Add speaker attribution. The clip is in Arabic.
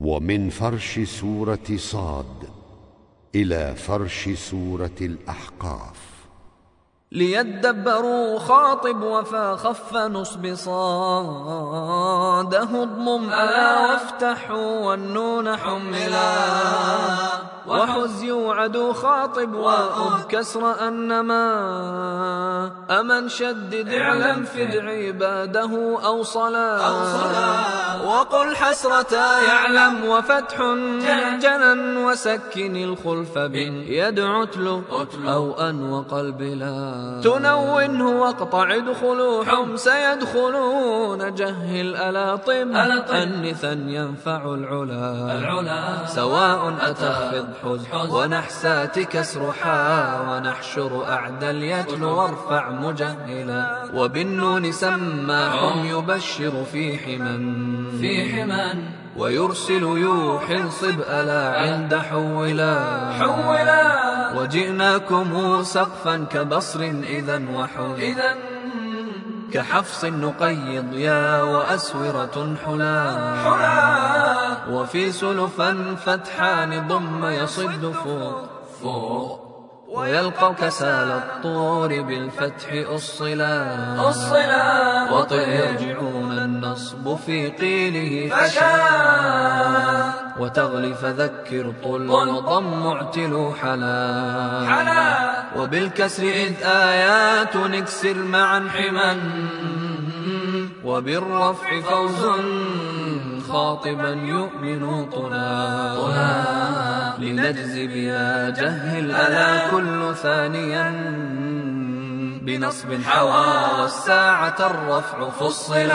Speaker 1: ومن فرش سورة صاد إلى فرش سورة الأحقاف.
Speaker 2: ليدبروا خاطب وفا خف نصب صاده اضمم. ألا وافتحوا والنون حملا. وحز يوعد خاطب وأب كسر أنما. أمن شدد اعلم فد عباده أو صلاة وقل حسرة يعلم وفتح جنا وسكن الخلف بن يدعو اتلو أو أن وقلب لا تنونه واقطع ادخلوا حمس يدخلون جهل ألا طب أنثا ينفع العلا سواء أتخفض حز ونحسات كسر حا ونحشر أعدل يتلو وارفع مجهلا وبالنون سماح يبشر في حما في حما ويرسل يوحي صب ألا عند حولا. حولا. وجئناكم سقفا كبصر إذا وحول إذا. كحفص نقيض يا وأسورة حلا. حلا. وفي سلفا فتحان ضم يصد فوق. فوق. ويلقى كسال الطور بالفتح أصلا. أصلا. وطئ يرجعون النصب في قيله فشاء وتغلي فذكر طل وضم اعتلوا حلا. حلا. وبالكسر إذ آيات نكسر معا حما. وبالرفع فوز خاطبا يؤمن طلا. طلا لنجزي بلا جهل ألا كل ثانيا بنصب حوى والساعة الرفع فصلا.